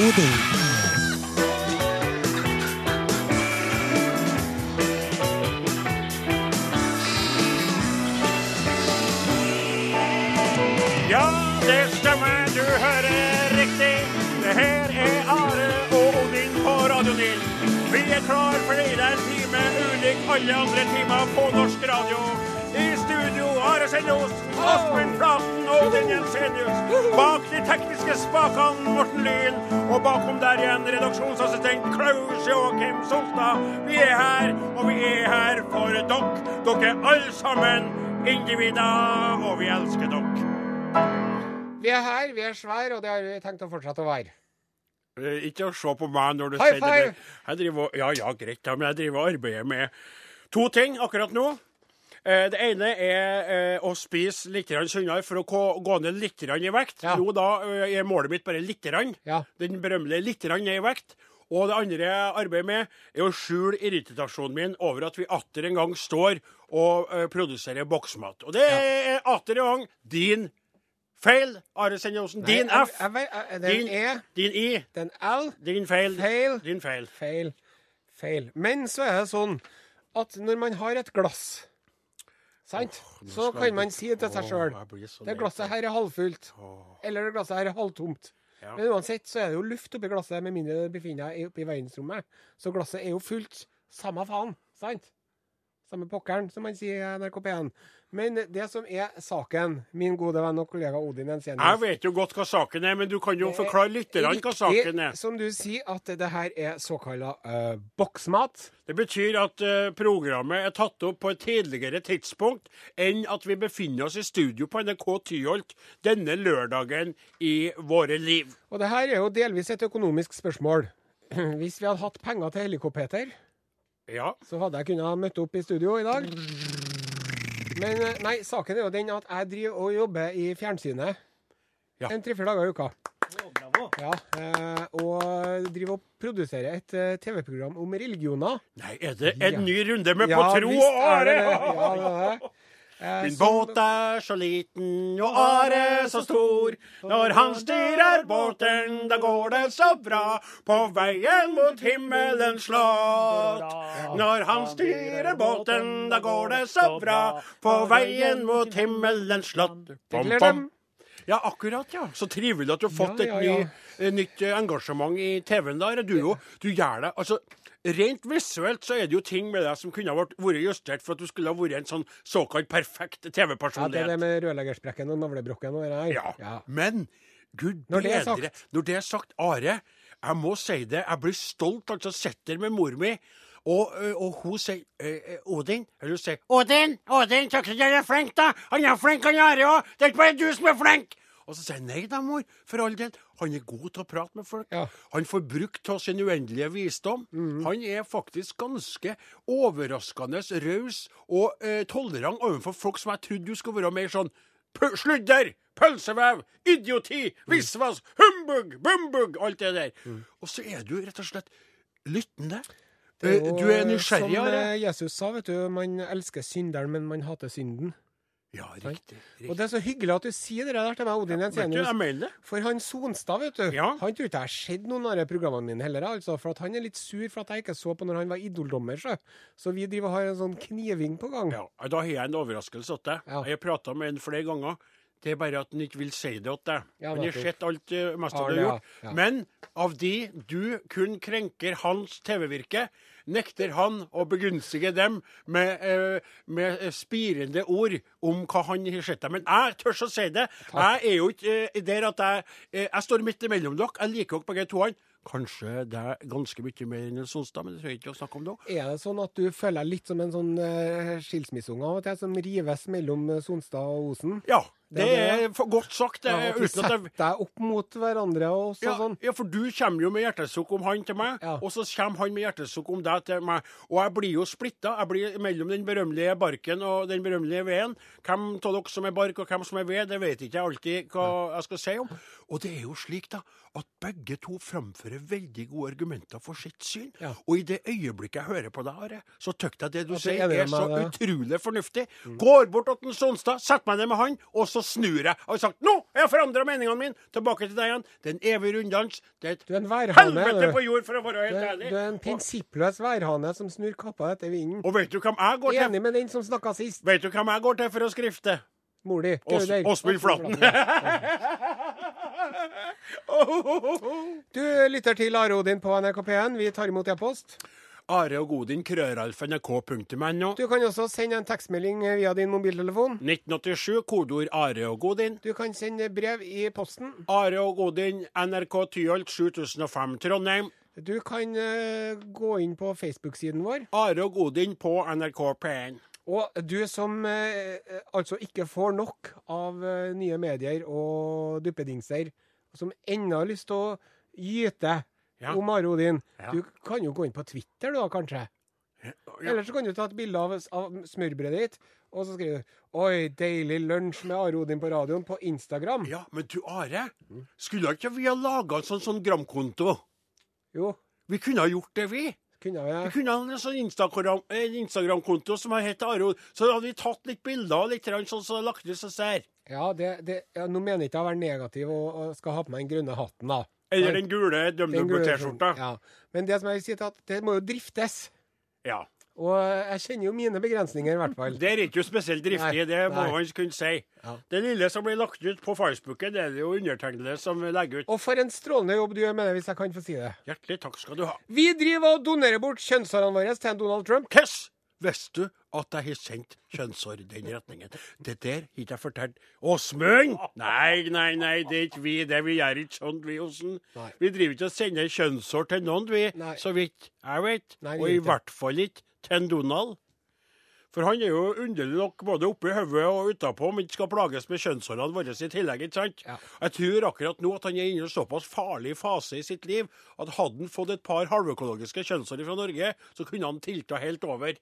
Odin. Ja, det stemmer, du hører riktig. Det her er Are og Odin på Radio Nil. Vi er klar for deg en time ulik alle andre timer på norsk radio. I studio Are Sendos, Asmund Flaten og Odin Jensenius. Bak de tekniske spakene Morten Lyn. Og bakom der igjen redaksjonsassistent Klaus Joakim Solta. Vi er her, og vi er her for dere. Dere alle sammen individer, og vi elsker dere. Vi er her, vi er svære, og det har vi tenkt å fortsette å være. Eh, Ikke å se på meg når du High sier det. Jeg driver, ja, ja, greit, men jeg driver og arbeider med to ting akkurat nå. Eh, Det ene er eh, å spise litt sunnere for å gå- ned litt i vekt. Ja. Nå da eh, er målet mitt bare litt. Ja. Den berømmelige litt ned i vekt. Og det andre jeg arbeider med, er å skjule irritasjonen min over at vi atter en gang står og produserer boksmat. Og det er atter en gang din feil, Are Sendosen. Din F. jeg- jeg- jeg- Den Din- E, Din I. den L, Din feil. feil, Din feil. feil, feil. Men så er det sånn at når man har et glass, sant, så kan man si til seg sjøl det glasset her er halvfullt, eller det glasset her er halvtomt. Ja. Men uansett så er det jo luft oppi glasset, med mindre det befinner seg oppe i verdensrommet. Så glasset er jo fullt. Samme faen, sant? Samme pokkeren, som man sier i NRK P1. Men det som er saken, min gode venn og kollega Odin Jeg vet jo godt hva saken er, men du kan jo forklare litt hva saken er. som du sier, at det her er såkalla uh, boksmat. Det betyr at uh, programmet er tatt opp på et tidligere tidspunkt enn at vi befinner oss i studio på NRK Tyholt denne lørdagen i våre liv. Og det her er jo delvis et økonomisk spørsmål. Hvis vi hadde hatt penger til helikopter, Ja. så hadde jeg kunnet ha møtt opp i studio i dag. Men eh, nei, saken er jo den at jeg driver og jobber i fjernsynet Ja. en tre-fire dager i uka. Ja, eh, og driver og produserer et eh, TV-program om religioner. Nei, er det en Ja. ny runde med På tro og det. Ja, det er det. Din båt er så liten og are så stor. Når han styrer båten, da går det så bra. På veien mot himmelens slott. Når han styrer båten, da går det så bra. På veien mot himmelens slott. Digler bom. Ja, akkurat, ja. Så trivelig at du har fått Ja, ja, et ja. ny, eh, nytt eh, engasjement i TV-en der. Du, jo, du gjør det altså Rent visuelt så er det jo ting med deg som kunne ha vært, vært justert for at du skulle ha vært en sånn såkalt perfekt TV-personlighet. Ja, det er det med rørleggersprekken og navlebrokken og det der. Ja. Ja. Men gud Når det er bedre sagt. Når det er sagt, Are, jeg må si det, jeg blir stolt. Altså, sitter med mor mi. Og, og hun sier eh, eh, Odin Eller hun sier Odin! Odin, Tøksen er flink, da! Han er flink, han Are òg! Det er ikke bare du som er flink! Og så sier jeg nei da, mor, for all del. Han er god til å prate med folk. Ja. Han får brukt av sin uendelige visdom. Han er faktisk ganske overraskende raus og eh, tolerant overfor folk som jeg trodde du skulle være mer sånn sludder, pølsevev, idioti, visvas, humbug, bumbug, alt det der. Og så er du rett og slett lyttende. Det jo, Du er nysgjerrig, Som eh, Jesus sa, vet du, man elsker synderen, men man hater synden. Ja, riktig. riktig, Og det er så hyggelig at du sier det der til meg, Odin Vet du, Jensenius. jeg mener det. For han Sonstad, vet du, Ja. han tror ikke jeg har sett noen av de programmene mine heller. altså, For han er litt sur for at jeg ikke så på når han var idoldommer. Så, så vi driver og har en sånn kniving på gang. Ja, Da har jeg en overraskelse til deg. Ja. Jeg har prata med en flere ganger. Det er bare at han ikke vil si det til deg. Ja, han har sett alt eh, mest av det du har gjort. Ja. Men av de du kun krenker hans TV-virke, nekter han å begunstige dem med, eh, med eh, spirende ord om hva han har sett deg. Men jeg tør å si det. Jeg er jo ikke eh, der at jeg eh, Jeg står midt imellom dere. Jeg liker dere begge to. Kanskje det er ganske mye mer enn Nils Sonstad, men det trenger ikke å snakke om nå. Er det sånn at du føler deg litt som en sånn uh, skilsmisseunge av og til, som rives mellom eh, Sonstad og Osen? Ja, det er godt sagt. Det, Ja, at jeg setter deg opp mot hverandre og så, Ja, sånn? ja, for du kommer jo med hjertesukk om han til meg, Ja. og så kommer han med hjertesukk om deg til meg. Og jeg blir jo splitta. Jeg blir mellom den berømmelige barken og den berømmelige veden. Hvem av dere som er bark, og hvem som er ved, det vet ikke jeg alltid hva jeg skal si om. Og det er jo slik, da, at begge to framfører veldig gode argumenter for sitt syn. Ja. Og i det øyeblikket jeg hører på deg, Are, så tykker jeg det du er sier er så utrolig fornuftig. Går bort til Sonstad, setter meg ned med han, og så så snur jeg og har sagt nå har jeg forandra meningene mine. Tilbake til deg igjen. Det er en evig runddans. Det er er et værhane. helvete på jord, for å være Du helt ærlig. du er en prinsippløs værhane som snur kappa etter vinden. og vet du hvem jeg går til? Enig med den som snakka sist. Vet du hvem jeg går til for å skrifte? Mor di. Åsmund Flaten. Du lytter til Are Odin på NRK P1. Vi tar imot e-post. Are og Godin, krøralf, nrk.no. Du kan også sende en tekstmelding via din mobiltelefon. 1987, kodeord Are og Godin. Du kan sende brev i posten. Are og Godin, NRK Tyholt 7005 Trondheim. Du kan uh, gå inn på Facebook-siden vår. Are og Godin på NRK P1. Og du som uh, altså ikke får nok av uh, nye medier og duppedingser, som ennå har lyst til å gyte Ja. om Are Odin, Ja. du kan jo gå inn på Twitter da, kanskje. Ja. Eller så kan du ta et bilde av, av smørbrødet ditt, og så skriver du 'Oi, deilig lunsj med Are Odin på radioen' på Instagram. Ja, men du Are, skulle ikke vi ha laga en sånn, sånn gramkonto? Jo, Vi kunne ha gjort det, vi. kunne Vi ja. vi kunne ha en sånn Instagram-konto Instagram-konto som har hett Are. Så hadde vi tatt litt bilder og litt sånn som lagt ut så ser. Ja, det, det, ja, nå mener jeg ikke å være negativ og, og skal ha på meg den grønne hatten, da. Eller den gule DumDum-T-skjorta. Ja. Men det som jeg vil si, er at det må jo driftes. Ja. Og jeg kjenner jo mine begrensninger, i hvert fall. Det er ikke jo spesielt driftig, Nei, det må nei. man kunne si. Ja. Det lille som blir lagt ut på Facebooken, det er det jo undertegnede som legger ut. Og for en strålende jobb du gjør med det, hvis jeg kan få si det. Hjertelig takk skal du ha. Vi driver og donerer bort kjønnshårene våre til en Donald Trump. Hvordan visste du at jeg har sendt kjønnshår i den retningen? Det der har ikke jeg fortalt. Åsmund! Nei, nei, nei, det er ikke vi. det Vi gjør ikke sånn, vi, Osen. Vi driver ikke og sender kjønnshår til noen, vi. Nei. Så vidt jeg vet. Nei, og i hvert fall ikke til Donald. For han er jo underlig nok både oppi hodet og utapå om ikke skal plages med kjønnshårene våre i tillegg. ikke sant? Ja. Jeg tror akkurat nå at han er inne i en såpass farlig fase i sitt liv at hadde han fått et par halvøkologiske kjønnshår fra Norge, så kunne han tilta helt over.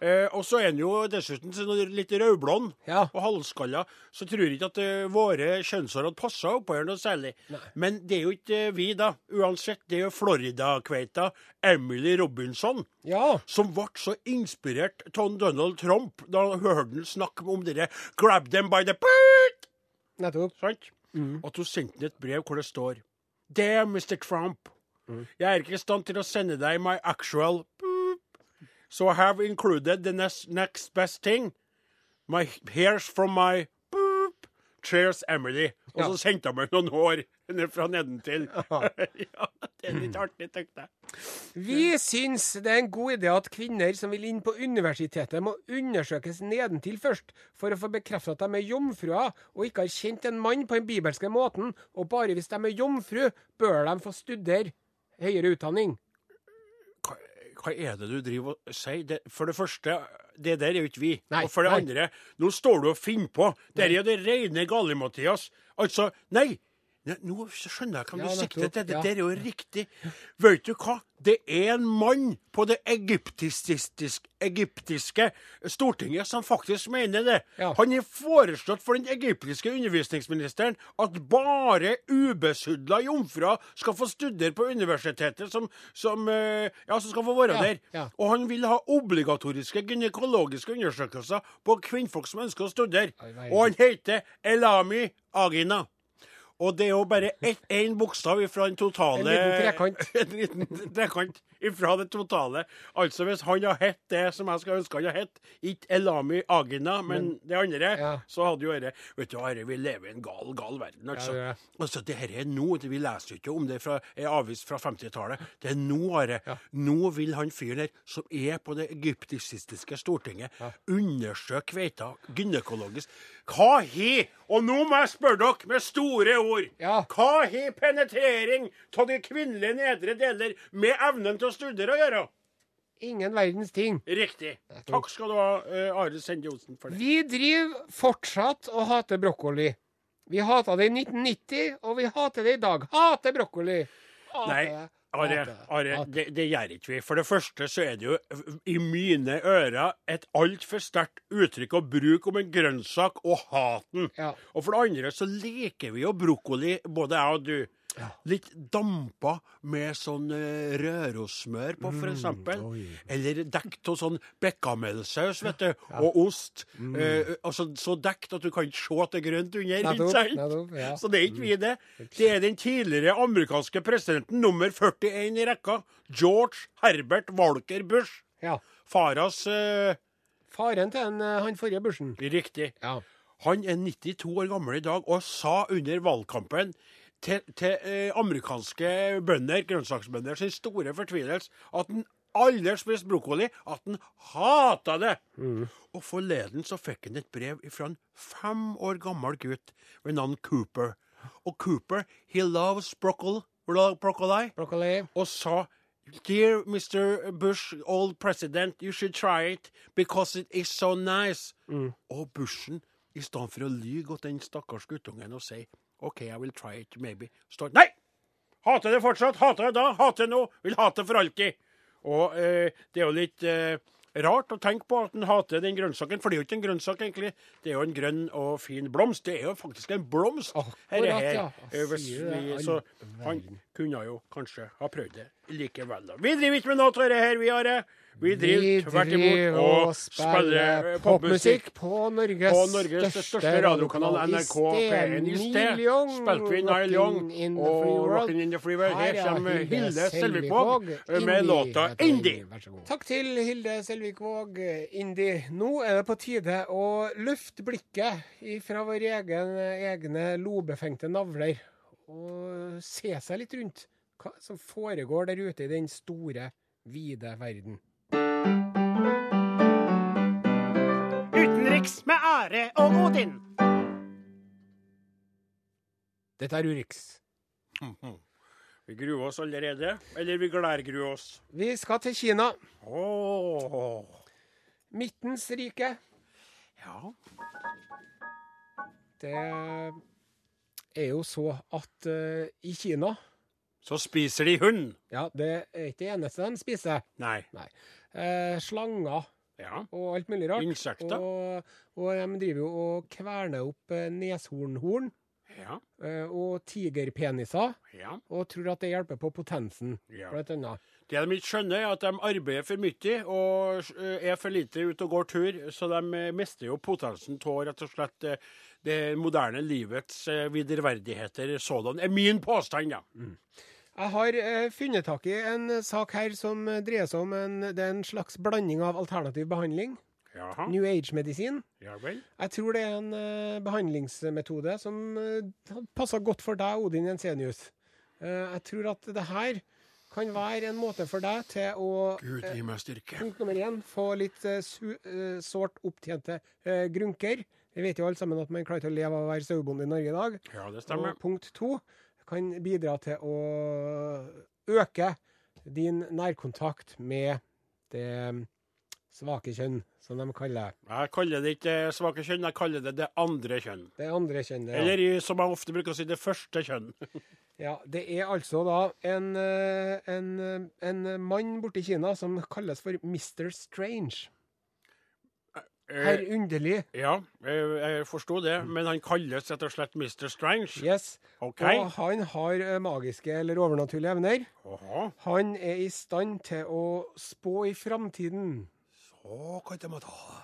Eh, og så er han jo dessuten sånn litt rødblond Ja. og halvskalla, så tror jeg ikke at uh, våre kjønnshår hadde passa oppå her noe særlig. Men det er jo ikke uh, vi, da. Uansett, det er jo Florida-kveita Emily Robinson Ja. som ble så inspirert av Donald Trump da hun hørte han snakke om dere 'grab them by the boot'. Nettopp. Sant? At hun sendte ham et brev hvor det står Dear Mr. Trump. Jeg er ikke i stand til å sende deg my actual. So I have included the next, next best thing. My hairs from my boop. Cheers, Emily. Og så sendte han meg noen hår ned fra nedentil. ja, det er litt artig, tenkte jeg. Vi syns det er en god idé at kvinner som vil inn på universitetet, må undersøkes nedentil først, for å få bekreftet at de er jomfruer og ikke har kjent en mann på den bibelske måten, og bare hvis de er jomfru, bør de få studere høyere utdanning. Hva, er det du driver og sier? For det første, det der er jo ikke vi. Nei, og for det nei. andre, nå står du og finner på. Det er jo det rene gale, Mathias. Altså, nei! Nei, Nå skjønner jeg hva Ja, du sikter til. Det ja. er jo riktig. Vet du hva? Det er en mann på det egyptiske, egyptiske Stortinget som faktisk mener det. Ja. Han har foreslått for den egyptiske undervisningsministeren at bare ubesudla jomfruer skal få studere på universitetet, som, som, eh, ja, som skal få være Ja, der. ja. Og han vil ha obligatoriske gynekologiske undersøkelser på kvinnfolk som ønsker å studere. Er? Og han heter Elami Agina. Og det er jo bare én bokstav fra den totale En liten trekant. en liten trekant ifra det totale. Altså hvis han har hett det som jeg skal ønske han har hett, ikke Elami Agina, men, det andre, Ja. så hadde jo dette Vet du, Are, vi lever i en gal, gal verden, altså. Ja, det altså det her er nå, vi leser ikke om det fra er avvist fra 50-tallet. Det er nå, Are. Nå vil han fyren her, som er på det egyptisistiske stortinget, undersøke kveita gynekologisk. Hva har Og nå må jeg spørre dere med store ord. Ja. Hva har penetrering av de kvinnelige nedre deler med evnen til å studere å gjøre? Ingen verdens ting. Riktig. Takk skal du ha, uh, Are Sende Johnsen, for det. Vi driver fortsatt og hater brokkoli. Vi hata det i 1990, og vi hater det i dag. Hater brokkoli! Hater Nei. Are. Are det, det gjør ikke vi. For det første så er det jo i mine ører et altfor sterkt uttrykk å bruke om en grønnsak og haten. Ja. Og for det andre så liker vi jo brokkoli, både jeg og du. Litt dampa med sånn uh, rørosmør på, for eksempel. Mm. Eller dekt av sånn bekkamelsaus, vet du. Og ost. Eh, altså så dekt at du kan ikke se at det er grønt under. Nettopp, nettopp, ja. Så det er ikke vi, det. Det er den tidligere amerikanske presidenten nummer 41 i rekka. George Herbert Walker Bush. Ja. Faras uh, Faren til en, eh, han forrige Bushen. Riktig. Ja. Han er 92 år gammel i dag og sa under valgkampen til, til eh, amerikanske bønder, grønnsaksbønder sin store fortvilelse at han aldri spiste brokkoli, at han hata det. Og forleden så fikk han et brev fra en fem år gammel gutt ved navn Cooper. Og Cooper, he loves broccoli, broccoli Broccoli. og sa Dear Mr. Bush, old president, you should try it because it is so nice. Og Bushen, i stedet for å lyge til den stakkars guttungen og si OK, I will try it, maybe, står Nei! Hater det fortsatt. Hater det da. Hater det nå. Vil hate for alltid. Og eh, det er jo litt eh, rart å tenke på at han hater den grønnsaken, for det er jo ikke en grønnsak, egentlig. Det er jo en grønn og fin blomst. Det er jo faktisk en blomst. Herre her. ja. Eh, Hvis vi, så han kunne jo kanskje ha prøvd det likevel, da. Vi driver ikke med noe av dette her, vi, Are. Vi driver tvert imot og spiller eh, popmusikk på Norges, på Norges største radiokanal, NRK P1 i sted. Spilte vi Nile Young og Rockin' in the Free World. Her kommer Hilde Selvigvåg med låta Indie. Takk til Hilde Selvigvåg, Indie. Nå er det på tide å løfte blikket fra våre egen, egne lobefengte navler og se seg litt rundt hva som foregår der ute i den store, vide verden. Utenriks med Are og Odin. Dette er Urix. Vi gruer oss allerede. Eller vi glærgruer oss. Vi skal til Kina. Oh. Midtens rike. Ja. Det er jo så at uh, i Kina Så spiser de hund. Ja, det er ikke det eneste de spiser. Nei. Eh, slanger Ja. og alt mulig rart. Insekter. Og, og de driver jo og kverner opp eh, neshornhorn Ja. eh, og tigerpeniser, Ja. og tror at det hjelper på potensen, Ja. blant annet. Det de ikke skjønner, er at de arbeider for mye og er for lite ute og går tur. Så de mister jo potensen av rett og slett det moderne livets viderverdigheter sådan. er min påstand, ja. Jeg har eh, funnet tak i en eh, sak her som eh, dreier seg om en, det er en slags blanding av alternativ behandling, Jaha. New Age-medisin. Ja vel. Jeg tror det er en eh, behandlingsmetode som eh, passer godt for deg, Odin Jensenius. Eh, jeg tror at det her kan være en måte for deg til å Gud gi meg styrke. Punkt nummer én, få litt eh, eh, sårt opptjente eh, grunker. Vi vet jo alle sammen at man klarer ikke å leve av å være sauebonde i Norge i dag. Ja, det stemmer. Og punkt to kan bidra til å øke din nærkontakt med det svake kjønn, som de kaller det. Jeg kaller det ikke svake kjønn, jeg kaller det det andre kjønn. Det andre kjønn, ja. Eller som jeg ofte bruker å si, det første kjønn. Ja, det er altså da en, eh, en, eh, en mann borte i Kina som kalles for Mr. Strange. Eh, ja, jeg, jeg forsto det, men han kalles rett og slett Mr. Strange. Yes. Okay. Og han har eh, magiske eller overnaturlige evner. Aha. Han er i stand til å spå i framtiden. Så kan det måtte ha.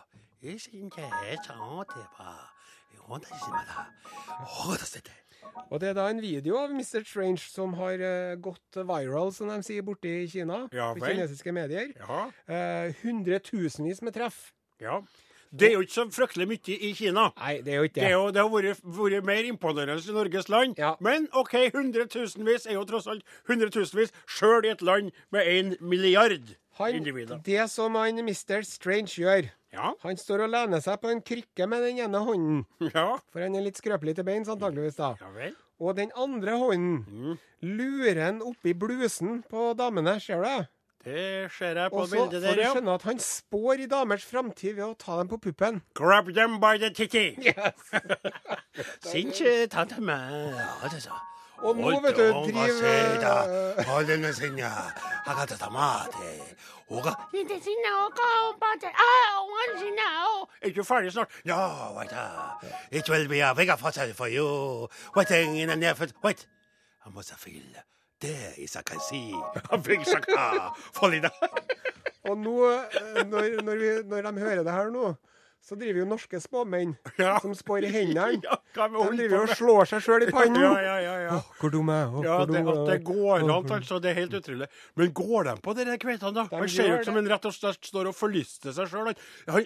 Og det er da en video av Mr. Strange som har uh, gått viral, som de sier borte i Kina. Ja på kinesiske medier. Ja, Uh, Hundretusenvis med treff. ja. Det er jo ikke så fryktelig mye i Kina. Nei, det er jo ikke Det, er jo, det har vært, vært mer imponerende i Norges land. Ja. Men OK, hundretusenvis er jo tross alt hundretusenvis, sjøl i et land med én milliard Han, individer. det som han Mr. Strange gjør Ja, Han står og lener seg på en krykke med den ene hånden. ja. For han er litt skrøpelig til beins, antageligvis da. Ja vel. Og den andre hånden Mm. lurer han oppi blusen på damene, ser du det? Det ser jeg på Og så bildet får der, du ja. skjønne at han spår i damers framtid ved å ta dem på puppen. Grab them by the titty. Yes. Sinche tante meg. Ja. Og nå, vet du, driver. Er du ferdig snart? No, wait, uh, it will be a bigger for you. Waiting in a near foot. Wait. Mozafil. Det is a kasi. Big shaka. Og nå, eh, når, når, vi, når de hører det her nå, så driver jo norske spåmenn Ja. som spår i hendene. Ja, De driver jo og slår seg sjøl i pannen. Ja, ja, ja, ja. Åh, hvor dum er jeg? Åh, Ja, det, at det går an, altså. Det er helt utrolig. Men går de på de kveitene, da? De Han ser ut som han rett og slett står og forlyster seg sjøl.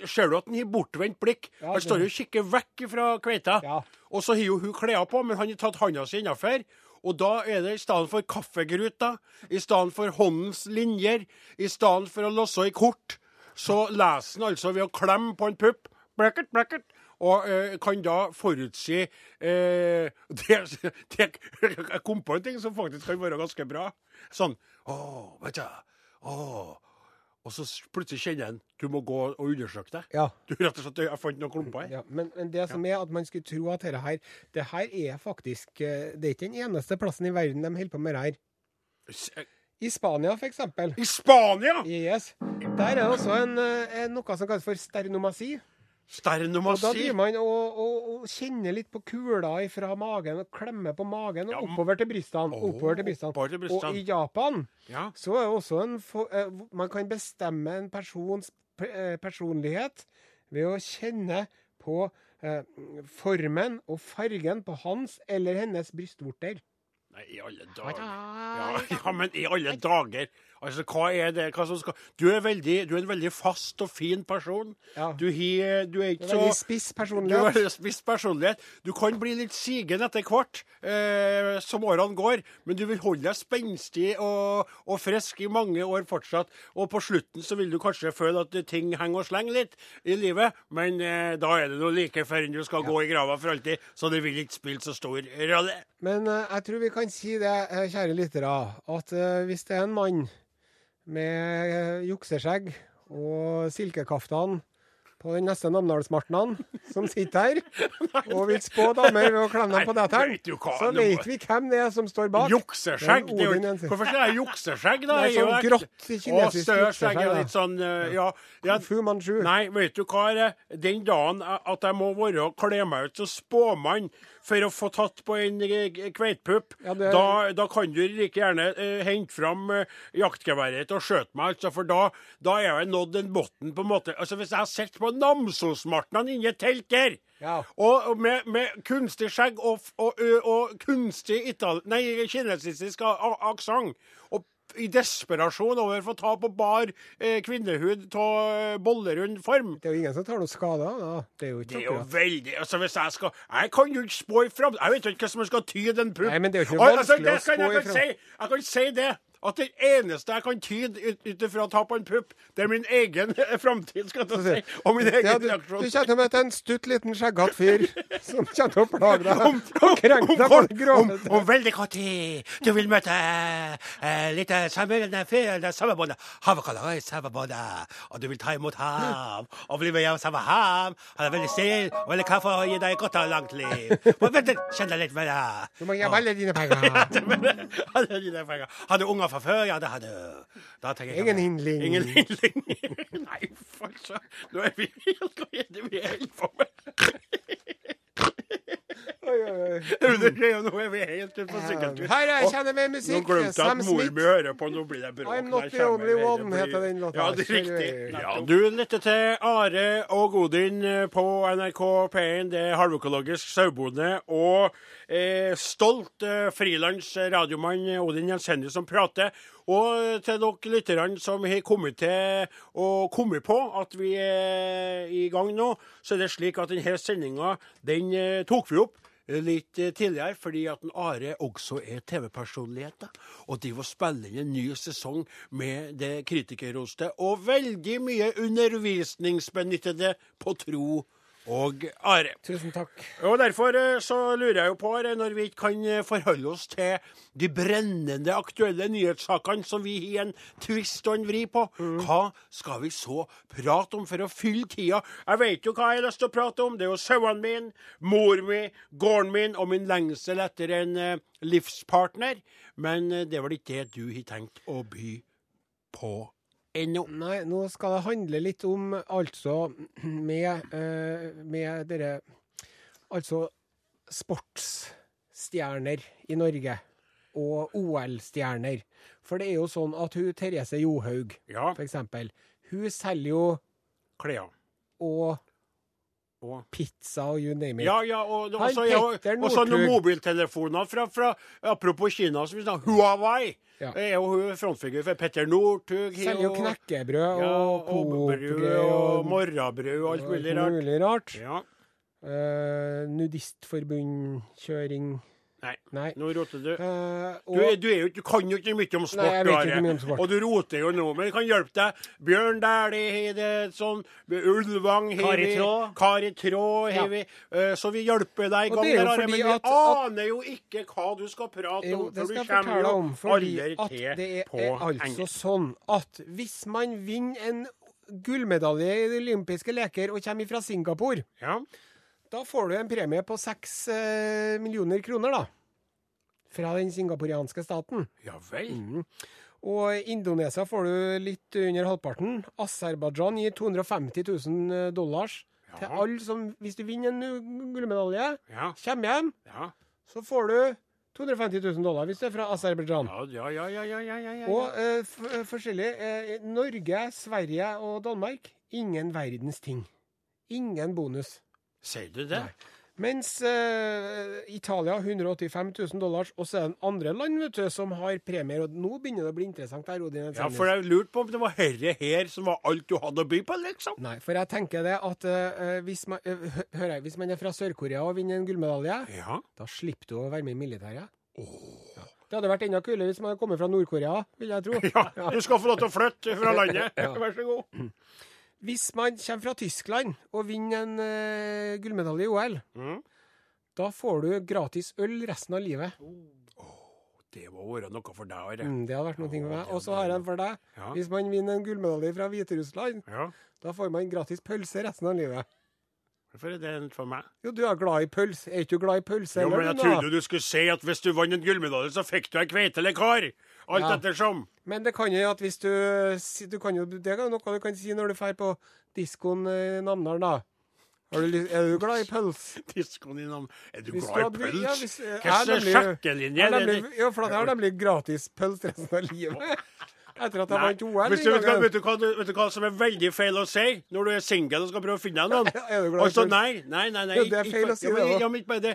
Ser du at han har bortvendt blikk? Han står jo og kikker vekk fra kveita. Ja. Og så har jo hun klær på, men han har tatt handa si innafor. Og da er det i stedet for kaffegruta, i stedet for håndens linjer, i stedet for å låse i kort, så leser han altså ved å klemme på en pupp. Bracket, bracket. Og eh, kan da forutsi eh, det, det, Jeg kom på en ting som faktisk kan være ganske bra. Sånn Å, vet du. Å. Og så plutselig kjenner en du må gå og undersøke deg. Ja. Du rett og slett, Jeg fant noen klumper her. Ja, men, men det som er at man skulle tro at dette her Det her er faktisk eh, Det er ikke den eneste plassen i verden de holder på med det her. Eh, I Spania, for eksempel. I Spania! Yes. Der er det også en, eh, en, noe som kalles for sternomasi. Og da driver man og, og, og kjenner litt på kula fra magen og klemmer på magen og Ja, oppover til brystene. Oh, oppover til brystene. oppover til brystene. Og i Japan Ja. så er også en eh, Man kan bestemme en persons eh, personlighet ved å kjenne på eh, formen og fargen på hans eller hennes brystvorter. Nei, i alle dager. Ja, ja, men i alle dager. Altså, hva er det hva som skal Du er, veldig, du er en veldig fast og fin person. Ja. Du, he, du er ikke er så Veldig spiss personlighet. Du veldig spiss personlighet. Du kan bli litt sigen etter hvert eh, som årene går, men du vil holde deg spenstig og, og frisk i mange år fortsatt. Og på slutten så vil du kanskje føle at ting henger og slenger litt i livet, men eh, da er det noe like før du skal gå i grava for alltid, så det vil ikke spille så stor rolle. Men eh, jeg tror vi kan si det, eh, kjære lyttere, at eh, hvis det er en mann med eh, jukseskjegg og silkekaftan på den neste Namdalsmartnan som sitter her og vil spå damer å klemme dem på hva, så vet vi hvem det er som står bak. Jukseskjegg? Hvorfor sier jeg jukseskjegg, da? Det er sånn grått kinesisk jukseskjegg, er litt sånn eh, Ja. ja Fu Manchu. Nei, vet du hva det? Den dagen at jeg må være kle meg ut som spåmann for å få tatt på en eh, kveitpupp, Ja, det- da, da kan du like gjerne eh, hente fram eh, jaktgeværet og skjøte meg, altså, for da, da er jeg nådd en bunn, på en måte. Altså, hvis jeg har sett på Namsosmartnan inni et telt der, Ja. og og med, med kunstig skjegg og, og, og kunstig ital nei, kinesisk aksent. I desperasjon over for å ta på bar eh, kvinnehud av bollerund form. Det er jo ingen som tar noe skade av det. da. Det er jo Det er jo veldig altså hvis Jeg skal, jeg kan jo ikke spå i framtida. Jeg vet jo ikke hva som skal tyde en pupp. Nei, men det er jo ikke vanskelig altså, å spå i framtida. si, jeg kan si det. At det eneste jeg kan tyde ut ifra ta på en pupp, det er min egen framtid, skal jeg si. Og min egen Ja, du, du reaksjon. kommer til å møte en stutt liten skjeggete fyr som kommer til å plage deg Om- og krenke deg om, det om, om veldig kort tid du vil møte eh, litt sammenlignet fyr, sammenbåndet havkaller sammenbåndet, og du vil ta imot ham og bli med hjem sammen med ham. Han er veldig snill og veldig kaffe og gir deg et godt og langt liv. Men vent litt, kjenn deg litt med det. Du må gi alle dine penger. alle dine penger? Har du unger fra før? Ja, det hadde. Da tenker jeg Ingen hindling. Ingen hindling. Nei, fuck, så. Nå er vi helt vi er det vi holder er Nå er vi helt ute på sykkeltur. Her er Og- kjenner med Nå glemte jeg at mor Smith. mi hører på. Nå blir det bråk. I'm not the only one, heter den låta. Ja, det er riktig. Ja, du lytter til Are og Godin eh, på NRK P1. Det er halvøkologisk sauebonde og eh, stolt eh, frilans radiomann Odin Jensenius som prater. Og eh, til dere lytterne som har kommet til å komme på at vi er i gang nå, så er det slik at denne sendinga den eh, tok vi opp litt eh, tidligere, fordi at en Are også er TV-personlighet. Og driver og spiller inn en ny sesong med det kritikerroste og veldig mye undervisningsbenyttede på tro og Are. Tusen takk. Og Derfor eh, så lurer jeg jo på, Are, når vi ikke kan eh, forholde oss til de brennende aktuelle nyhetssakene som vi har en twist og en vri på, hva skal vi så prate om for å fylle tida? Jeg vet jo hva jeg har lyst til å prate om. Det er jo sauene mine, mor mi, gården min og min lengsel etter en eh, livspartner. Men det er vel ikke det du har tenkt å by på ennå. Nei, nå skal det handle litt om altså med, eh, med dere Altså sportsstjerner i Norge. og OL-stjerner. For det er jo sånn at hun Therese Johaug, Ja. for eksempel, hun selger jo Klær. og Og pizza og you name it. Ja, ja, og Han også, ja, og, og så noen mobiltelefoner fra, fra Apropos Kina, som vi snakker Huawei. Ja. Det er jo frontfigur for Petter Northug. Selger jo knekkebrød ja, og kobrød og morrabrød og alt mulig rart. mulig rart. Ja. Eh, nudistforbundkjøring Nei, Nei. nå roter du. Eh, Du, og, er, du, er jo, du kan jo ikke mye om sport, Nei, jeg vet ikke mye om sport. og du roter jo nå. Men jeg kan hjelpe deg. Bjørn Dæhlie har det sånn. Ulvang har vi. Kari Trå har Ja. vi. Uh, Så vi hjelper deg i gang er der, Are. Men vi at- aner jo ikke hva du skal prate jo, om. det For skal du jeg kommer fortelle jo om, fordi at det er, er altså sånn at hvis man vinner en gullmedalje i de olympiske leker og kommer fra Singapore, Ja. da får du en premie på seks eh, millioner kroner, da. Fra den singaporianske staten. ja vel. Mm. Og Indonesia får du litt under halvparten. Aserbajdsjan gir 250 000 dollars til Ja. alle som Hvis du vinner en gullmedalje, Ja. kommer hjem, Ja. så får du 250 000 dollar hvis du er fra Aserbajdsjan. Ja, ja, ja, ja, ja, ja, ja. Og eh, forskjellig eh, Norge, Sverige og Danmark ingen verdens ting. Ingen bonus. Sier du det? Nei. Mens eh, Italia 185 000 dollars, og så er det andre land vet du, som har premier. Og nå begynner det å bli interessant. her, Odin Ja, for jeg lurte på om det var herre her som var alt du hadde å by på, liksom. Nei, for jeg tenker det at eh, hvis, man, eh, hø- hør her, hvis man er fra Sør-Korea og vinner en gullmedalje, Ja. da slipper du å være med i militæret. Ja. Det hadde vært enda kulere hvis man hadde kommet fra Nord-Korea, vil jeg tro. ja. Du skal få lov til å flytte fra landet. Vær så god. Hvis man kommer fra Tyskland og vinner en uh, gullmedalje i OL, Mm. da får du gratis øl resten av livet. Det må være noe for deg, Are. Mm, det hadde vært noe for meg. Og så har jeg en for deg. Ja. Hvis man vinner en gullmedalje fra Hviterussland, Ja. da får man gratis pølse resten av livet. Hvorfor er det for meg? Jo, du er glad i pølse. Er ikke du glad i pølse? Jo, men jeg trodde du skulle si at hvis du vant en gullmedalje, så fikk du ei kveite eller kar. Alt Ja. ettersom. Men det kan jo at hvis du, du kan jo, Det er noe du kan si når du drar på diskoen i Namdalen, da. Har du, er du glad i pøls? Diskoen i Namdalen Er du Hvis glad i pøls? ja, hvis- jeg er nemlig- Jeg er nemlig, ja, for det jeg har nemlig gratis pøls resten av livet. Etter at jeg vant OL. hvis du, vet, hva- vet, du hva, vet du hva som er veldig feil å si når du er singel og skal prøve å finne deg noen? Du Altså, nei, nei, nei. nei Jo, det er ikke- feil å si ja, det, da. Ja, men ikke bare det.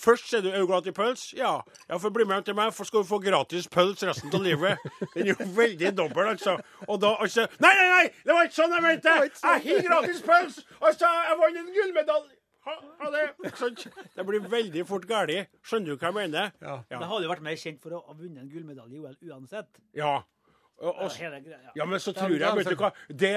Først sier du er du glad i pøls? Ja. ja, for bli med hjem til meg, for skal du få gratis pøls resten av livet. Den er jo veldig dobbel, altså. Og da altså Nei, nei, nei! Det var ikke sånn jeg mente! sånn. Jeg har gratis pøls! Altså, jeg vant en gullmedalje! Ha, ha det. Ikke? Det blir veldig fort galt. Skjønner du hva jeg mener? Ja. Ja. Det hadde jo vært mer kjent for å ha vunnet en gullmedalje i OL uansett. Ja. Og, og, Ja, men så tror jeg, vet du hva Det,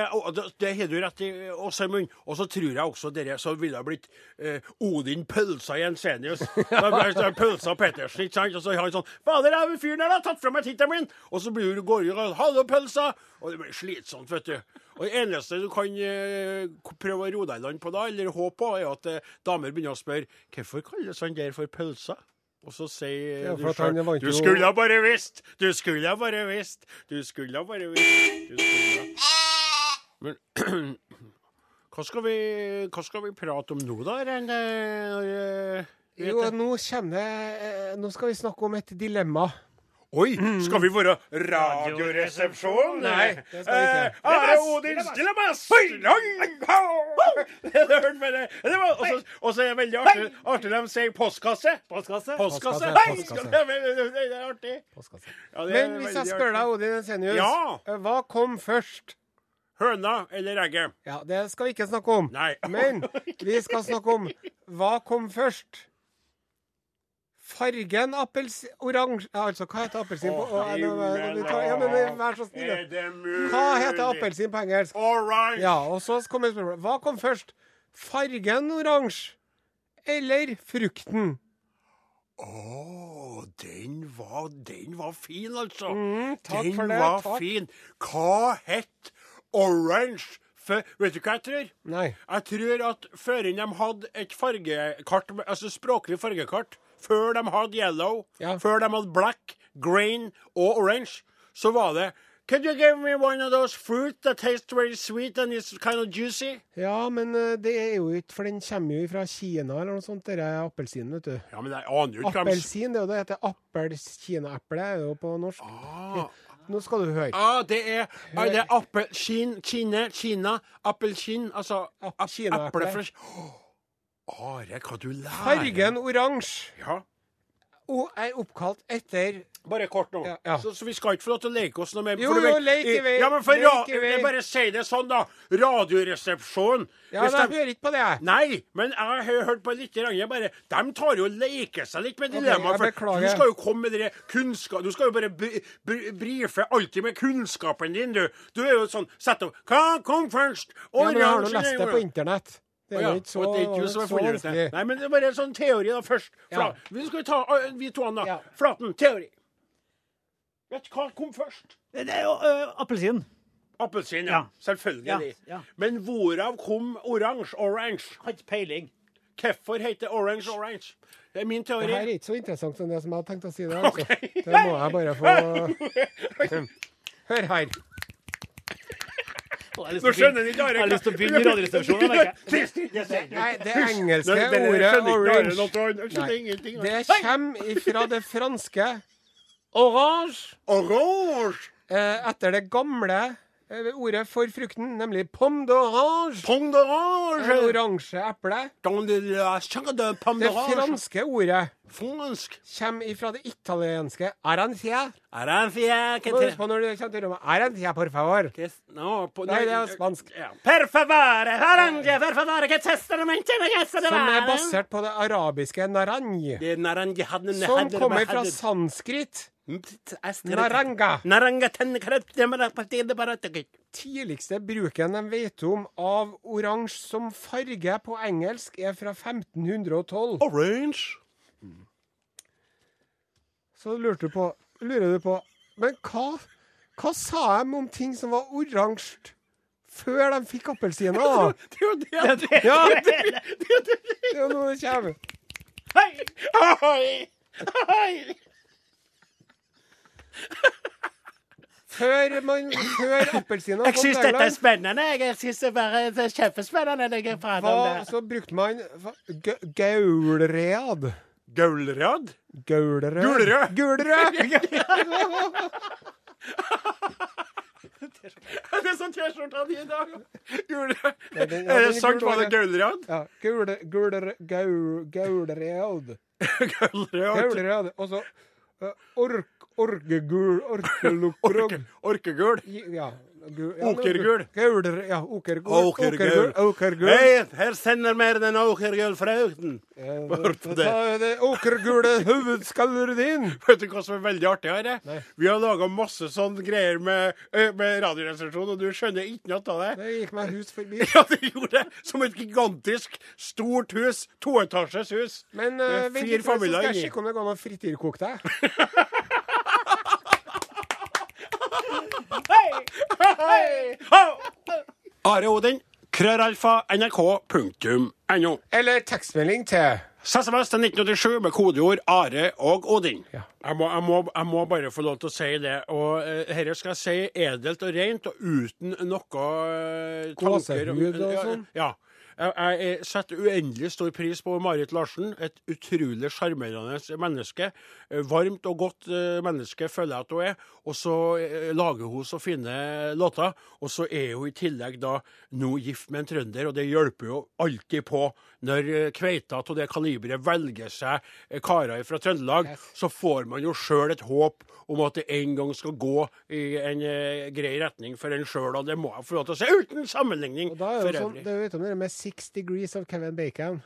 det, har du rett i, Åsemund. Og så tror jeg også dere så ville ha blitt eh, Odin Pølsa Jensenius. Det Pølsa Pettersen, ikke sant? Og så har han sånn Fader, jeg er fyren der, da! Tatt fra meg tittelen min! Og så blir du går du og Hallo, pølsa! Og det blir slitsomt, vet du. Og det eneste du kan eh, prøve å roe deg i land på da, eller håpe på, er at eh, damer begynner å spørre Hvorfor kalles han der for pølsa? Og så sier Ja, du sjøl Du skulle ha bare visst! Du skulle ha bare visst! Du skulle ha bare visst! Du skulle Men hva skal, vi, hva skal vi prate om nå, da? Rene? Jo, nå kommer eh, Nå skal vi snakke om et dilemma. Oi, skal vi være radioresepsjon? Nei. Eh, Are Odins det var- Og så- er det veldig artig artig de sier postkasse. Postkasse? Postkasse. Det er- artig. Men hvis jeg spør deg. Odin Ensenius, Ja. eh, hva kom først? Høna eller egget? Ja, Det skal vi ikke snakke om. Nei. Men vi skal snakke om hva kom først. Fargen appelsin... Oransje Altså, hva heter appelsin på eller, ja, men Vær så snill. Hva heter appelsin på engelsk? Orange. Ja, og så kommer spørsmålet. Hva kom først? Fargen oransje eller frukten? Å, den var, den var fin, altså. Mm, takk den for det, var takk. fin. Hva het orange? For, vet du hva jeg tror? Nei. Jeg tror at før de hadde et fargekart, altså språklig fargekart, før de hadde yellow, Ja. før de hadde black, green og orange, så var det could you give me one of those fruit that tastes very sweet and is kind of juicy? Ja, men eh, det er jo ikke For den kommer jo fra Kina eller noe sånt, denne appelsinen, vet du. Ja, men jeg aner jo ikke Appelsin, det er jo det heter appelkinaeple, er jo på norsk. Ah, Nå skal du høre. ah, det er, ah, det er appelsin, Kine, Kina, appelsin, altså ap- kinaeple. Are, hva du lærer. Fargen oransje Ja. og er oppkalt etter Bare kort nå. Ja, ja. Så, så vi skal ikke få lov til å leke oss noe mer. Jo, jo, leke lek i vei, Ja, men for jeg. Bare si det sånn, da. Radioresepsjonen. Ja, de- hører ikke på det. Nei, men jeg har hørt på litt. jeg Bare, de tar jo og leker seg litt med dilemmaet. Okay, for du skal jo komme med dere kunnskap Du skal jo bare bri, bri, brife alltid med kunnskapen din, du. Du er jo sånn Sett opp Hva kom først? Ja, men jeg har nå lest det på internett. Det er ja, ikke så, det er ikke så ut vanskelig. Nei, men det er bare en sånn teori da først. Ja. Vi skal ta vi to da. Ja. Flaten, teori. Vet du hva kom først? Det er jo uh, appelsin. Appelsin, ja. Selvfølgelig. Men hvorav kom oransje? Orange. Har ikke peiling. Hvorfor heter orange orange? Det er min teori. Det her er ikke så interessant som det som jeg hadde tenkt å si det. Altså. Det må jeg bare få Hør her. Å, jeg har lyst Nå skjønner han ikke Are Jeg har lyst til å begynne i Radioresepsjonen. Nei, det engelske ordet orange. Det kommer ifra det franske. Orange Orange! eh, etter det gamle ordet for frukten, nemlig pomme d'orange. Pomme d'orange! oransje eple. Pomme Det franske ordet Fransk. kommer ifra det italienske arancia. Arancia, må huske på når du kommer til rommet. Arancia, por favor. No, po, Nei, det er spansk. Ja. Per favore, arancia, per favore, che Som er basert på det arabiske hadde Som kommer fra sanskrit. Naranga. Tidligste bruken de vet om av oransje som farge på engelsk, er fra 1512. Orange. Så lurte du på, lurer du på Men hva, hva sa de om ting som var oransje før de fikk appelsiner? Det er jo det. Ja, det er jo nå det kommer. Hei! Hei! Før, man, før appelsina Jeg syns dette er spennende. Jeg synes det bare det er kjempespennende. Jeg prater om hva, det. så brukte man gaulread. ga- gaulread. Gaulrød. Gulrød. Gulrød! Det er sånn T-skjorta di i dag. Ja, Er det sant? Var det bare. gaulrad? Ja, gule, gule, gaul. Og så uh, ork, orkegul, orkelukrog. Orkegul. Ja. gu- ja, Okergul. Ja, okergul. Okergul. Her sender mer den okergul fra Hør på det. Det okergule hovedskallet din. Vet du hva som er veldig artig her? eh? Vi har laga masse sånn greier med, med Radioresepsjonen, og du skjønner ikke noe av det. Det gikk meg hus forbi. Ja, det gjorde det! Som et gigantisk, stort hus. Toetasjes hus. Men uh, vent litt, så skal jeg sjekke om det går an å frityrkoke deg. Are Odin, krøralfa, nrk.no. Eller tekstmelding til SMS til 1987 med kodeord Are og Odin. Ja. Jeg, må, jeg, må, jeg må bare få lov til å si det. Og uh, dette skal jeg si edelt og rent og uten noe uh, Gåsehud og sånn? Ja. Jeg, jeg setter uendelig stor pris på Marit Larsen. Et utrolig sjarmerende menneske. Eh, Varmt og godt eh, menneske føler jeg at hun er. Og så eh, lager hun så fine låter. Og så er hun i tillegg da nå gift med en trønder, og det hjelper jo alltid på når kveita av det kaliberet velger seg karer fra Trøndelag. Så får man jo sjøl et håp om at det en gang skal gå i en grei retning for en sjøl, og det må jeg få lov til å si, uten sammenligning for jo sånn, det er jo vet om det med Six Degrees of Kevin Bacon.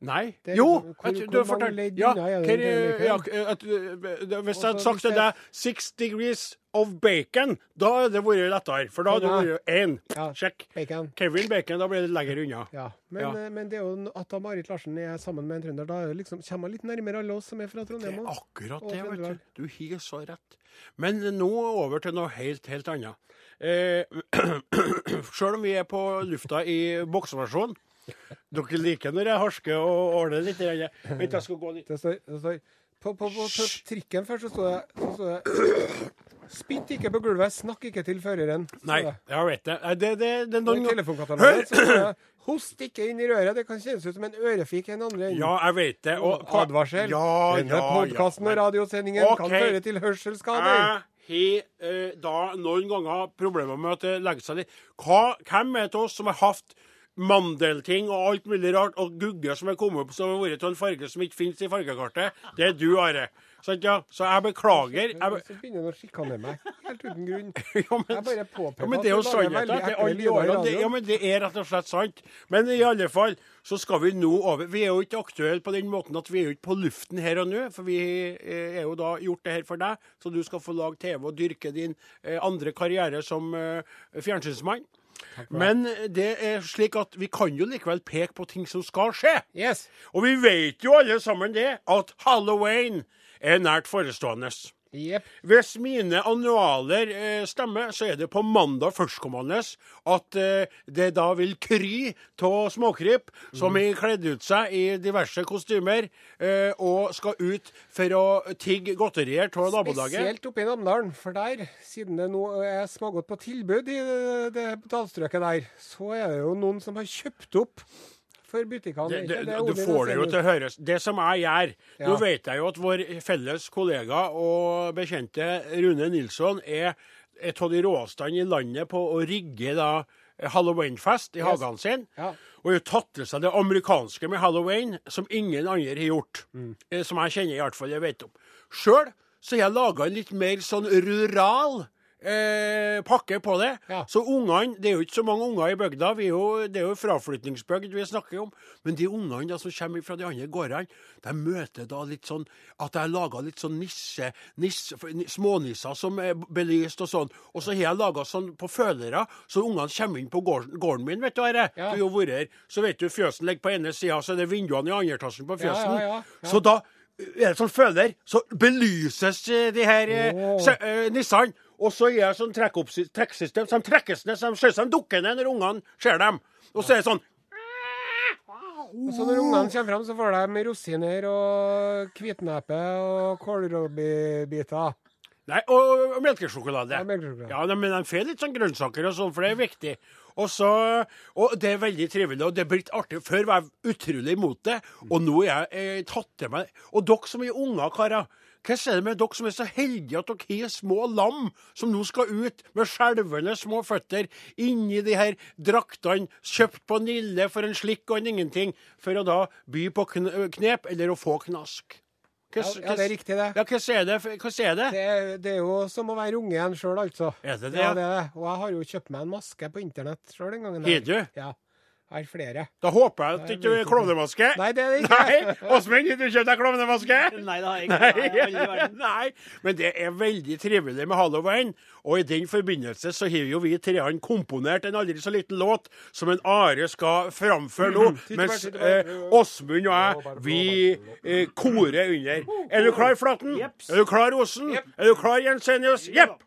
Nei. Jo! liksom- at du har fortalt- ja, ja, at, uh, Hvis jeg hadde sagt til deg 'six degrees of bacon', da hadde det vært lettere. For da hadde det vært én. Ja. Sjekk. Bacon. Kevin Bacon, da blir det lenger unna. Ja. Men, Ja. eh, men det er jo at da Marit Larsen er sammen med en trønder, da liksom, kommer man litt nærmere alle oss som er fra Trondheim. Det er akkurat det, vet du. Du har så rett. Men nå over til noe helt, helt annet. Eh, Sjøl om vi er på lufta i bokseversjon Dere liker når jeg harsker og ordner litt? grann. Vent, jeg skal gå litt Det står, det står på, på, på, på trikken først så står det, så står det Spytt ikke på gulvet, snakk ikke til føreren. Nei, jeg vet det. Det, det, det det 'host ikke inn i røret'. Det kan kjennes ut som en ørefik i den andre enden. Ja, jeg vet det. Og, Advarsel. Ja, Denne ja, podkasten ja. og radiosendingen okay. kan føre til hørselsskader. Jeg har eh, da noen ganger problemer med at det legger seg litt Hva, Hvem er det av oss som har hatt mandelting og alt mulig rart, og gugger som er kommet opp som har vært av en farge som ikke finnes i fargekartet? Det er du, Are. Sant, ja? Så jeg beklager. Jeg be Så begynner han å sjikanere meg helt uten grunn. ja, men, Jeg bare påpeker ja, men det er jo sannheten. Er ja, men det er rett og slett sant. Men i alle fall så skal vi nå over. Vi er jo ikke aktuelle på den måten at vi er jo ikke på luften her og nå. For vi eh, er jo da gjort det her for deg, så du skal få lage TV og dyrke din eh, andre karriere som eh, fjernsynsmann. Men det er slik at vi kan jo likevel peke på ting som skal skje. Yes. Og vi vet jo alle sammen det, at halloween er nært forestående. Jepp. Hvis mine annualer eh, stemmer, så er det på mandag førstkommende at eh, det da vil kry av småkryp som Mm. kledd ut seg i diverse kostymer eh, og skal ut for å tigge godterier av nabolaget. Spesielt oppe i Namdalen, for der, siden det nå er smågodt på tilbud i det, det dalstrøket der, så er det jo noen som har kjøpt opp for butikkene. Det, det, du får det jo til å høres. Det som jeg gjør Nå vet jeg jo at vår felles kollega og bekjente Rune Nilsson er et av de råeste i landet på å rigge da halloweenfest i Yes. hagen sin. Ja. Og har tatt til seg det amerikanske med halloween, som ingen andre har gjort. Mm. Eh, Som jeg kjenner, i hvert fall. Jeg vet om. Sjøl så jeg laga en litt mer sånn rural eh, pakke på det. Ja. Så ungene Det er jo ikke så mange unger i bygda. Vi er jo, det er jo fraflytningsbygd vi snakker om. Men de ungene da, som kommer fra de andre gårdene, de møter da litt sånn At jeg har laga litt sånn nisse, nisse Smånisser som er belyst og sånn. Og så har jeg laga sånn på følere, så ungene kommer inn på gården, gården min, vet du, Are. Ja. Du har jo vært her. Så vet du, fjøsen ligger på ene sida, så er det vinduene i andre etasjen på fjøsen. ja. Så da er det sånn føler, så belyses eh, de her eh, eh, nissene. Og så er det sånn trekksystem, så de trekkes ned, så de ser ut som dukker ned når ungene ser dem. Og så er det sånn Og så når ungene kommer fram, så får de rosiner og hvitnepe og kålrabbibiter. Nei, og, og melkesjokolade. Ja, melkesjokolade. Ja, men de får litt sånn grønnsaker og sånn, for det er viktig. Og, så, og det er veldig trivelig, og det er blitt artig. Før var jeg utrolig imot det, og nå er jeg jeg tatt til meg Og dere som er unger, karer. Hva er det med dere som er så heldige at dere har små lam som nå skal ut med skjelvende små føtter inni de her draktene kjøpt på Nille for en slikk og en ingenting, for å da by på knep eller å få knask? Hva Ja, ja, det er riktig, det. Ja, hva er det? Hva er det? Det det er jo som å være unge igjen sjøl, altså. Er det det? Ja, det er det. Og jeg har jo kjøpt meg en maske på internett sjøl en gang. Har du? Ja. Har flere. Da håper jeg at du det ikke er klovnemaske. Nei, det er det ikke. Nei! Åsmund, har du kjøpt deg klovnemaske? Nei, det har jeg ikke. Nei, jeg har aldri i verden. Nei, men det er veldig trivelig med halloween. Og i den forbindelse så har jo vi treene komponert en aldri så liten låt som en Are skal framføre nå. Mens eh, Åsmund og jeg, vi eh, korer under. Er du klar, Flaten? Jeps. Er du klar, Osen? Er du klar, Jensenius? Jepp!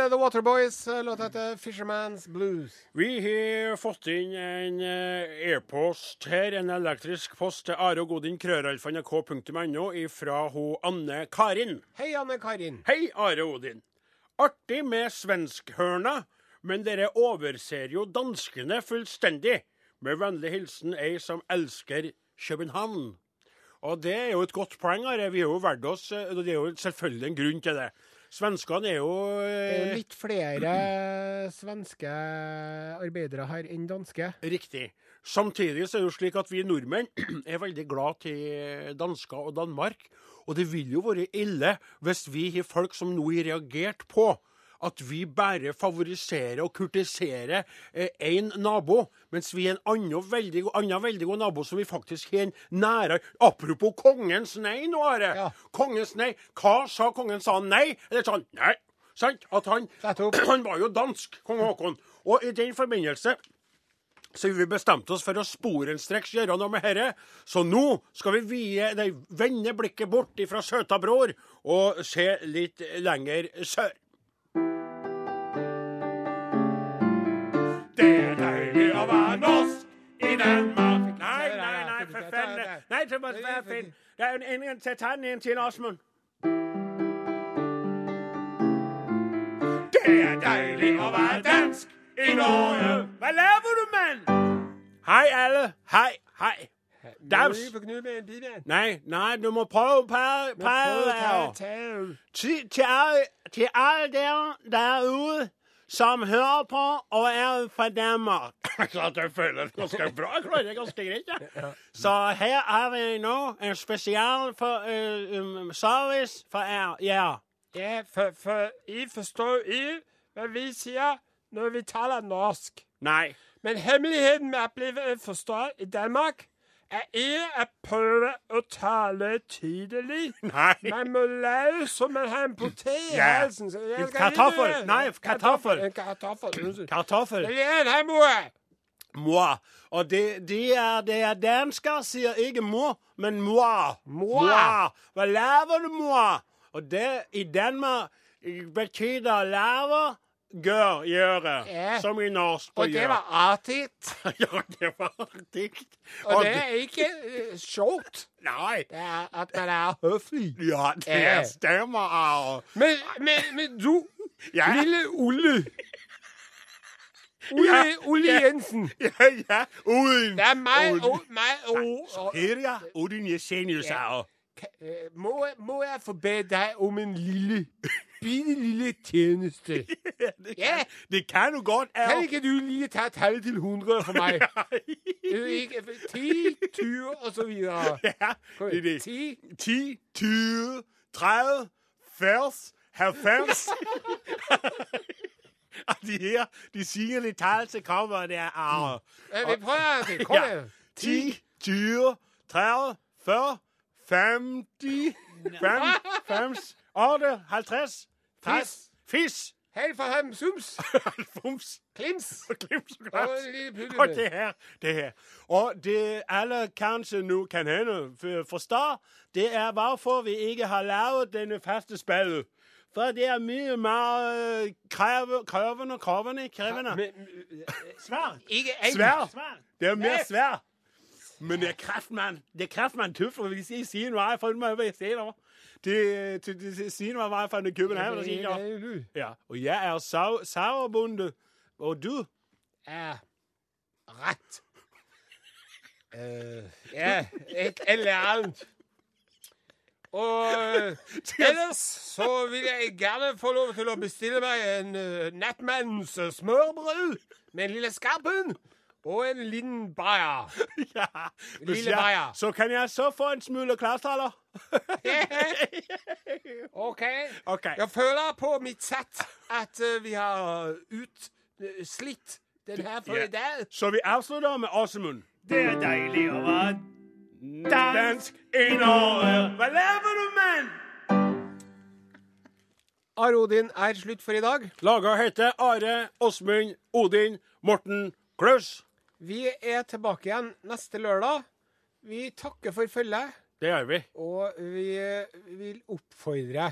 Til The Waterboys. Låta heter Fisherman's Blues. Vi har fått inn en eh, e-post her, en elektrisk post til Are og Godin, krøralfa.nrk.no, fra hun Anne Karin. Hei, Anne Karin. Hei, Are Odin. Artig med svenskhørna, men dere overser jo danskene fullstendig. Med vennlig hilsen ei som elsker København. Og det er jo et godt poeng, Are. Vi har jo valgt oss eh, Det er jo selvfølgelig en grunn til det. Svenskene er jo Det er eh, jo litt flere svenske arbeidere her enn danske. Riktig. Samtidig så er det jo slik at vi nordmenn er veldig glad til dansker og Danmark. Og det vil jo være ille hvis vi har folk som nå har reagert på at vi bare favoriserer og kurtiserer én nabo, mens vi er en annen veldig, annen veldig god nabo som vi faktisk har en nære Apropos kongens nei nå, Are. Ja. Kongens nei. Hva sa kongen? Sa han nei? Eller sa han nei? Sant? At han, han var jo dansk, kong Haakon. Og i den forbindelse så vi bestemte oss for å sporenstreks gjøre noe med dette. Så nå skal vi vie, nei, vende blikket bort fra søta bror og se litt lenger sør. I Danmark. Nei, nei, nei, for fanden. Nei, det må være fint. Det er en, en, en, ta den en til, Åsmund. Det er deilig å være dansk i Norge. Hva laver du, mann? Hei, alle. Knulle med en? Nei, nei, du må prøve prøv å ta prøve. til. Til, til alle, til alle der derude som hører på og er fra Danmark. Så jeg føler det ganske bra. Jeg klarer det ganske greit, ja. Så her har vi nå en spesial for, uh, um, service for er, ja. Ja, for, for I forstår ikke hva vi sier når vi taler norsk. Nei. Men hemmeligheten med å bli forstått i Danmark er ikke å tale tydelig. Nei. Man må late som man har en potet i halsen. En kartoffel. Nei, kartoffel. En kartoffel. Kartoffel. Det er en hamburger. Moi. Og det, det, er, det er dansker sier ikke må, men moi. Moi. Hva laver du, moi? Og det i Danmark betyr lave, gjør, gjøre. Ja. Som i norsk. å Og det var artig. ja, det var artig. Og det er ikke uh, sjovt. Nei. Det er at man er høflig. Ja, det Ja. stemmer, og... Men, men, men du, Ja. lille Olle, Ja. Olle Jensen. Ja, ja. Uden. Det er meg og meg og, og Her, ja. Odin Jesenius. Ka- øh, må, jeg- må jeg få be deg om en lille, bitte lille tjeneste? Det Ja. det kan du godt, Are. Kan ikke du lige ta tallet til 100 for meg? Ikke- 10, 20 og så videre. Ja, det er det. 10, 10, 20, 30, 40, 90. Og de her, de sier lidt tall til kommer der. Ja, vi prøver det. Kom Ja. 10, 20, 30, 40, 50, 50, 8, 50, 60, Fis. Held for ham, sums, Fums. klims Klims og lille Og det her, det her. Og det alle kanskje nå kan hende forstår, det er hvorfor vi ikke har lavet denne faste spillet. For det er mye mer krevende, krevende, krevende, krævende, krævende. Men, øh, Svært. Svært. Det er mer svært. Men det er kraftmann. Det er kraftmann tøffer, hvis jeg sier noe. jeg får meg over i siger derovre. Det, det, det, det siger noget, meget fra den København, derovre. Ja, og jeg er sav, sauerbunde. Og du? er rett. Øh, ja, et eller annet. Og øh, ellers så vil jeg gerne få lov til å bestille meg en øh, nattmannens smørbrød med en lille skarpen og en liten bayer. Ja, Lille bayer. så kan jeg så få en smule klastaller. OK. Okay. Jeg føler på mitt sett at uh, vi har utslitt Den her for i dag. Så vi avslutter med Åsemund. Det er deilig å være Dansk i Norge. Hva lever du med? Are Odin er slutt for i dag. Laga heter Are, Åsmund, Odin, Morten, Klaus. Vi er tilbake igjen neste lørdag. Vi takker for følget, Det gjør vi. og vi vil oppfordre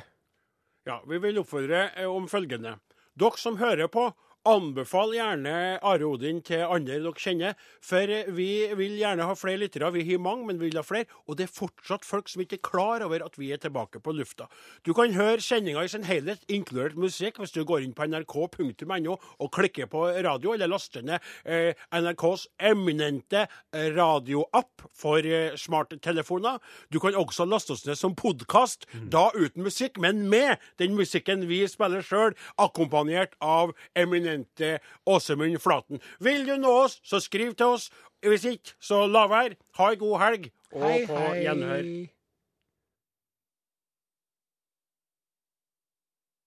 Ja, Vi vil oppfordre eh, om følgende. Dere som hører på, anbefal gjerne Are Odin til andre dere kjenner. For vi vil gjerne ha flere lyttere. Vi har mange, men vi vil ha flere. Og det er fortsatt folk som ikke er klar over at vi er tilbake på lufta. Du kan høre sendinga i sin helhet, inkludert musikk, hvis du går inn på nrk.no og klikker på radio, eller laster ned eh, NRKs eminente radioapp for eh, smarttelefoner. Du kan også laste oss ned som podkast, da uten musikk, men med den musikken vi spiller sjøl, akkompagnert av eminente Åsemund Flaten. Vil du nå oss, så skriv til oss. Hvis ikke, så la være. Ha ei god helg, og Hei, på gjenhør. hei.